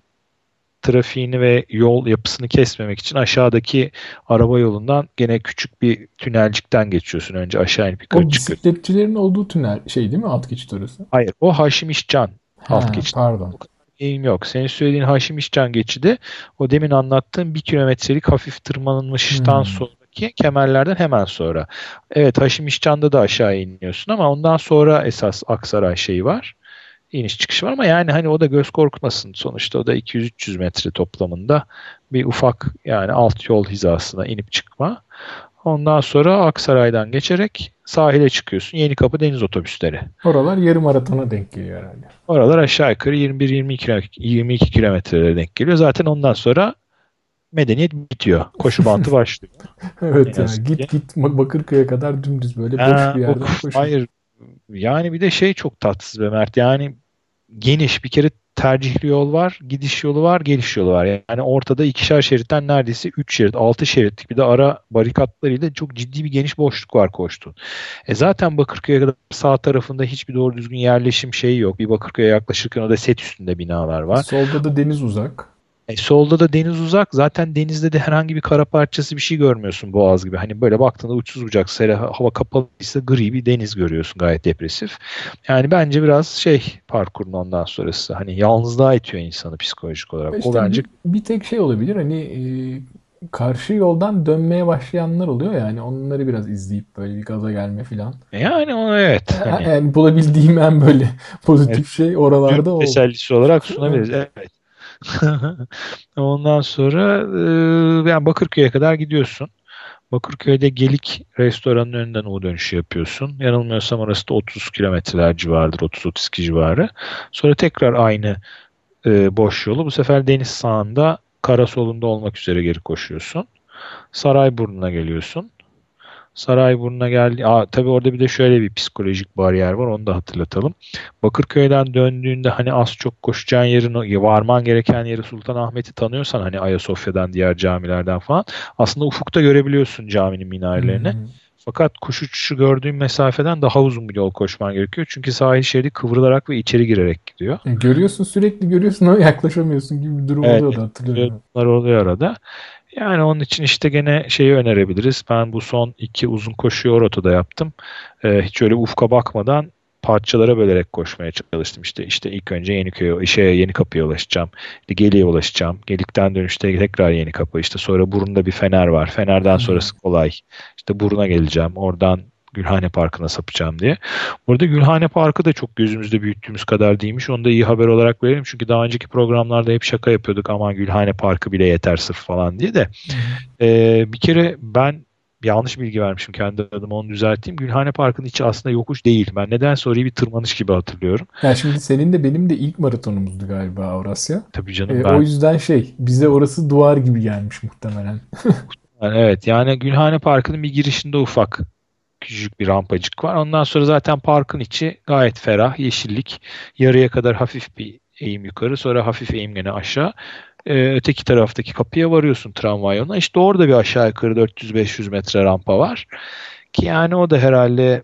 trafiğini ve yol yapısını kesmemek için aşağıdaki araba yolundan gene küçük bir tünelcikten geçiyorsun. Önce aşağı inip yukarı çıkıyorsun. O bisikletçilerin olduğu tünel şey değil mi alt geçit orası? Hayır o Haşim İşcan alt geçit. Pardon eğim yok. Senin söylediğin Haşim İşcan geçidi o demin anlattığım bir kilometrelik hafif tırmanılmıştan hmm. sonraki kemerlerden hemen sonra. Evet Haşim İşcan'da da aşağı iniyorsun ama ondan sonra esas Aksaray şeyi var. İniş çıkışı var ama yani hani o da göz korkmasın. Sonuçta o da 200-300 metre toplamında bir ufak yani alt yol hizasına inip çıkma. Ondan sonra Aksaray'dan geçerek sahile çıkıyorsun. Yeni Kapı deniz otobüsleri. Oralar yarım maratona denk geliyor herhalde. Oralar aşağı yukarı 21-22 22 kilometrelere denk geliyor. Zaten ondan sonra medeniyet bitiyor. Koşu bantı başlıyor. evet ya git git Bakırköy'e kadar dümdüz böyle boş bir yerden koşuyor. Hayır yani bir de şey çok tatsız be Mert. Yani geniş bir kere tercihli yol var, gidiş yolu var, geliş yolu var. Yani ortada ikişer şeritten neredeyse 3 şerit, 6 şeritlik bir de ara barikatlarıyla çok ciddi bir geniş boşluk var koştun. E zaten Bakırköy'e kadar sağ tarafında hiçbir doğru düzgün yerleşim şeyi yok. Bir Bakırköy'e yaklaşırken da set üstünde binalar var. Solda da deniz uzak. E, solda da deniz uzak. Zaten denizde de herhangi bir kara parçası bir şey görmüyorsun boğaz gibi. Hani böyle baktığında uçsuz bucak sere hava kapalıysa gri bir deniz görüyorsun gayet depresif. Yani bence biraz şey parkurun ondan sonrası. Hani yalnızlığa itiyor insanı psikolojik olarak. İşte o bence bir, bir tek şey olabilir hani e, karşı yoldan dönmeye başlayanlar oluyor yani onları biraz izleyip böyle bir gaza gelme filan. Yani o evet. Hani, yani bulabildiğim en böyle pozitif evet. şey oralarda o. Tesellisi olarak sunabiliriz. Evet. Ondan sonra e, yani Bakırköy'e kadar gidiyorsun. Bakırköy'de Gelik restoranın önünden U dönüşü yapıyorsun. Yanılmıyorsam orası da 30 kilometreler civarıdır. 30-32 civarı. Sonra tekrar aynı e, boş yolu bu sefer deniz sağında kara solunda olmak üzere geri koşuyorsun. Sarayburnu'na geliyorsun. Sarayburnu'na geldi. Aa, tabii orada bir de şöyle bir psikolojik bariyer var. Onu da hatırlatalım. Bakırköy'den döndüğünde hani az çok koşacağın yerin varman gereken yeri Sultanahmet'i tanıyorsan hani Ayasofya'dan diğer camilerden falan aslında ufukta görebiliyorsun caminin minarelerini. Hmm. Fakat kuş uçuşu gördüğün mesafeden daha uzun bir yol koşman gerekiyor. Çünkü sahil şeridi kıvrılarak ve içeri girerek gidiyor. E, görüyorsun sürekli görüyorsun ama yaklaşamıyorsun gibi bir durum evet, oluyor da hatırlıyorum. Bunlar oluyor arada. Yani onun için işte gene şeyi önerebiliriz. Ben bu son iki uzun koşuyu o rotada yaptım. Ee, hiç öyle ufka bakmadan parçalara bölerek koşmaya çalıştım. İşte işte ilk önce Yeniköy'e, işe Yeni Kapı'ya ulaşacağım. İşte Geli'ye ulaşacağım. Gelik'ten dönüşte tekrar Yeni Kapı. İşte sonra Burun'da bir fener var. Fener'den sonrası kolay. İşte Burun'a geleceğim. Oradan Gülhane Parkı'na sapacağım diye. Burada Gülhane Parkı da çok gözümüzde büyüttüğümüz kadar değilmiş. Onu da iyi haber olarak verelim. Çünkü daha önceki programlarda hep şaka yapıyorduk. Aman Gülhane Parkı bile yeter sırf falan diye de. Ee, bir kere ben yanlış bilgi vermişim kendi adıma onu düzelteyim. Gülhane Parkı'nın içi aslında yokuş değil. Ben neden orayı bir tırmanış gibi hatırlıyorum. Ya şimdi senin de benim de ilk maratonumuzdu galiba Avrasya. Tabii canım. Ee, ben... O yüzden şey bize orası duvar gibi gelmiş muhtemelen. evet yani Gülhane Parkı'nın bir girişinde ufak küçücük bir rampacık var. Ondan sonra zaten parkın içi gayet ferah, yeşillik. Yarıya kadar hafif bir eğim yukarı, sonra hafif eğim gene aşağı. Ee, öteki taraftaki kapıya varıyorsun tramvay yoluna. İşte orada bir aşağı yukarı 400-500 metre rampa var. Ki yani o da herhalde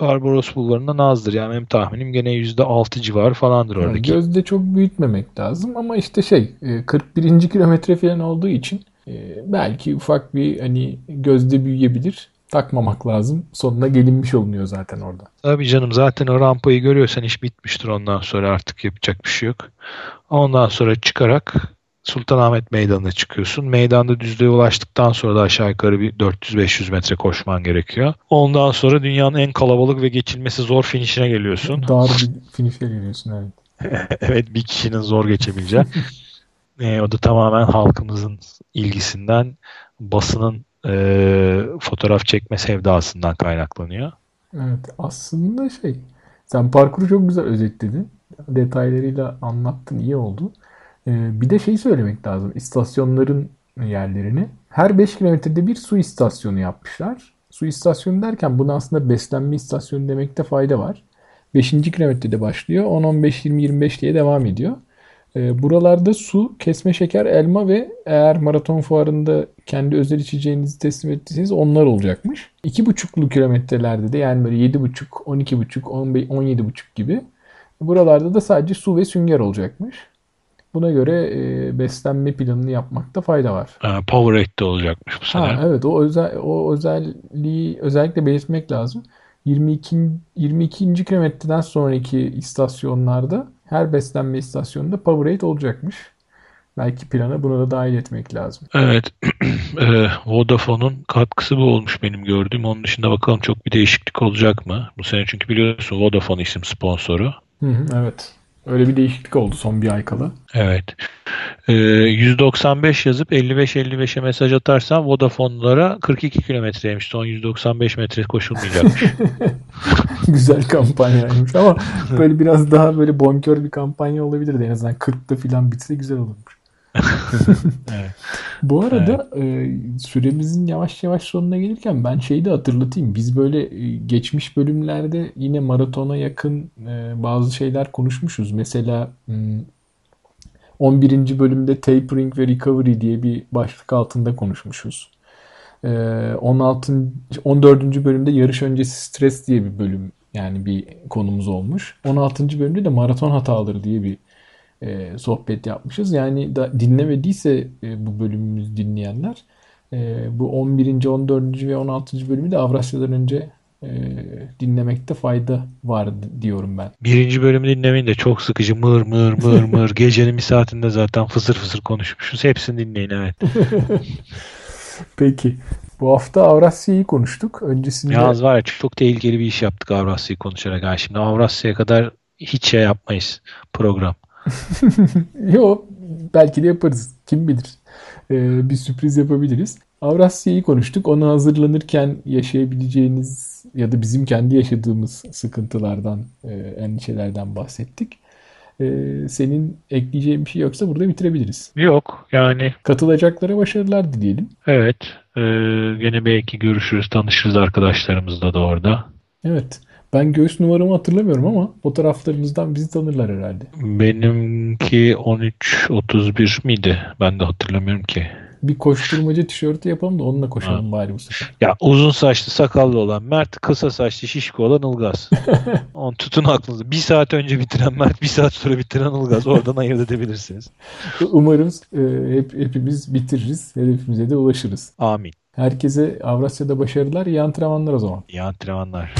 Barbaros Bulvarı'ndan azdır. Yani benim tahminim gene %6 civarı falandır oradaki. Gözde çok büyütmemek lazım ama işte şey 41. E, kilometre falan olduğu için e, belki ufak bir hani gözde büyüyebilir takmamak lazım. Sonuna gelinmiş olunuyor zaten orada. Tabii canım zaten o rampayı görüyorsan iş bitmiştir ondan sonra artık yapacak bir şey yok. Ondan sonra çıkarak Sultanahmet Meydanı'na çıkıyorsun. Meydanda düzlüğe ulaştıktan sonra da aşağı yukarı bir 400-500 metre koşman gerekiyor. Ondan sonra dünyanın en kalabalık ve geçilmesi zor finişine geliyorsun. Dar bir finişe geliyorsun evet. evet bir kişinin zor geçebileceği. e, o da tamamen halkımızın ilgisinden basının e, fotoğraf çekme sevdasından kaynaklanıyor. Evet aslında şey sen parkuru çok güzel özetledin. Detaylarıyla anlattın iyi oldu. Ee, bir de şey söylemek lazım. İstasyonların yerlerini. Her 5 kilometrede bir su istasyonu yapmışlar. Su istasyonu derken bunu aslında beslenme istasyonu demekte fayda var. 5. kilometrede başlıyor. 10, 15, 20, 25 diye devam ediyor. Ee, buralarda su, kesme şeker, elma ve eğer maraton fuarında kendi özel içeceğinizi teslim ettiyseniz onlar olacakmış. 2,5'lu kilometrelerde de yani böyle 7,5, 12,5, 17,5 gibi. Buralarda da sadece su ve sünger olacakmış. Buna göre e, beslenme planını yapmakta fayda var. Powerade de olacakmış bu sene. Ha, evet o özel o özelliği özellikle belirtmek lazım. 22 22. kilometreden sonraki istasyonlarda her beslenme istasyonunda Powerade olacakmış. Belki plana bunu da dahil etmek lazım. Evet. e, Vodafone'un katkısı bu olmuş benim gördüğüm. Onun dışında bakalım çok bir değişiklik olacak mı? Bu sene çünkü biliyorsun Vodafone isim sponsoru. Hı hı, evet. Öyle bir değişiklik oldu son bir ay kala. Evet. Ee, 195 yazıp 55-55'e mesaj atarsan Vodafone'lara 42 kilometreymiş. Son 195 metre koşulmayacakmış. Güzel kampanyaymış ama böyle biraz daha böyle bonkör bir kampanya olabilirdi. En azından 40'ta falan bitse güzel olurmuş. Evet. Bu arada e, süremizin yavaş yavaş sonuna gelirken ben şeyi de hatırlatayım. Biz böyle e, geçmiş bölümlerde yine maratona yakın e, bazı şeyler konuşmuşuz. Mesela m, 11. bölümde tapering ve recovery diye bir başlık altında konuşmuşuz. E, 16. 14. bölümde yarış öncesi stres diye bir bölüm yani bir konumuz olmuş. 16. bölümde de maraton hataları diye bir e, sohbet yapmışız. Yani da dinlemediyse e, bu bölümümüzü dinleyenler e, bu 11. 14. ve 16. bölümü de Avrasya'dan önce e, dinlemekte fayda var diyorum ben. Birinci bölümü dinlemeyin de çok sıkıcı mır mır mır mır gecenin bir saatinde zaten fısır fısır konuşmuşuz. Hepsini dinleyin evet. Peki. Bu hafta Avrasya'yı konuştuk. Öncesinde... Yalnız var ya çok tehlikeli bir iş yaptık Avrasya'yı konuşarak. Yani şimdi Avrasya'ya kadar hiç şey yapmayız program. Yok belki de yaparız. Kim bilir. Ee, bir sürpriz yapabiliriz. Avrasya'yı konuştuk. Ona hazırlanırken yaşayabileceğiniz ya da bizim kendi yaşadığımız sıkıntılardan, e, endişelerden bahsettik. Ee, senin ekleyeceğin bir şey yoksa burada bitirebiliriz. Yok yani. Katılacaklara başarılar dileyelim. Evet. E, gene belki görüşürüz, tanışırız arkadaşlarımızla da orada. Evet. Ben göğüs numaramı hatırlamıyorum ama fotoğraflarımızdan bizi tanırlar herhalde. Benimki 13-31 miydi? Ben de hatırlamıyorum ki. Bir koşturmacı tişörtü yapalım da onunla koşalım ha. bari bu sefer. Ya uzun saçlı sakallı olan Mert, kısa saçlı şişko olan Ilgaz. On tutun aklınızda. Bir saat önce bitiren Mert, bir saat sonra bitiren Ilgaz. Oradan ayırt edebilirsiniz. Umarım e, hep, hepimiz bitiririz. Hedefimize de ulaşırız. Amin. Herkese Avrasya'da başarılar. İyi antrenmanlar o zaman. İyi antrenmanlar.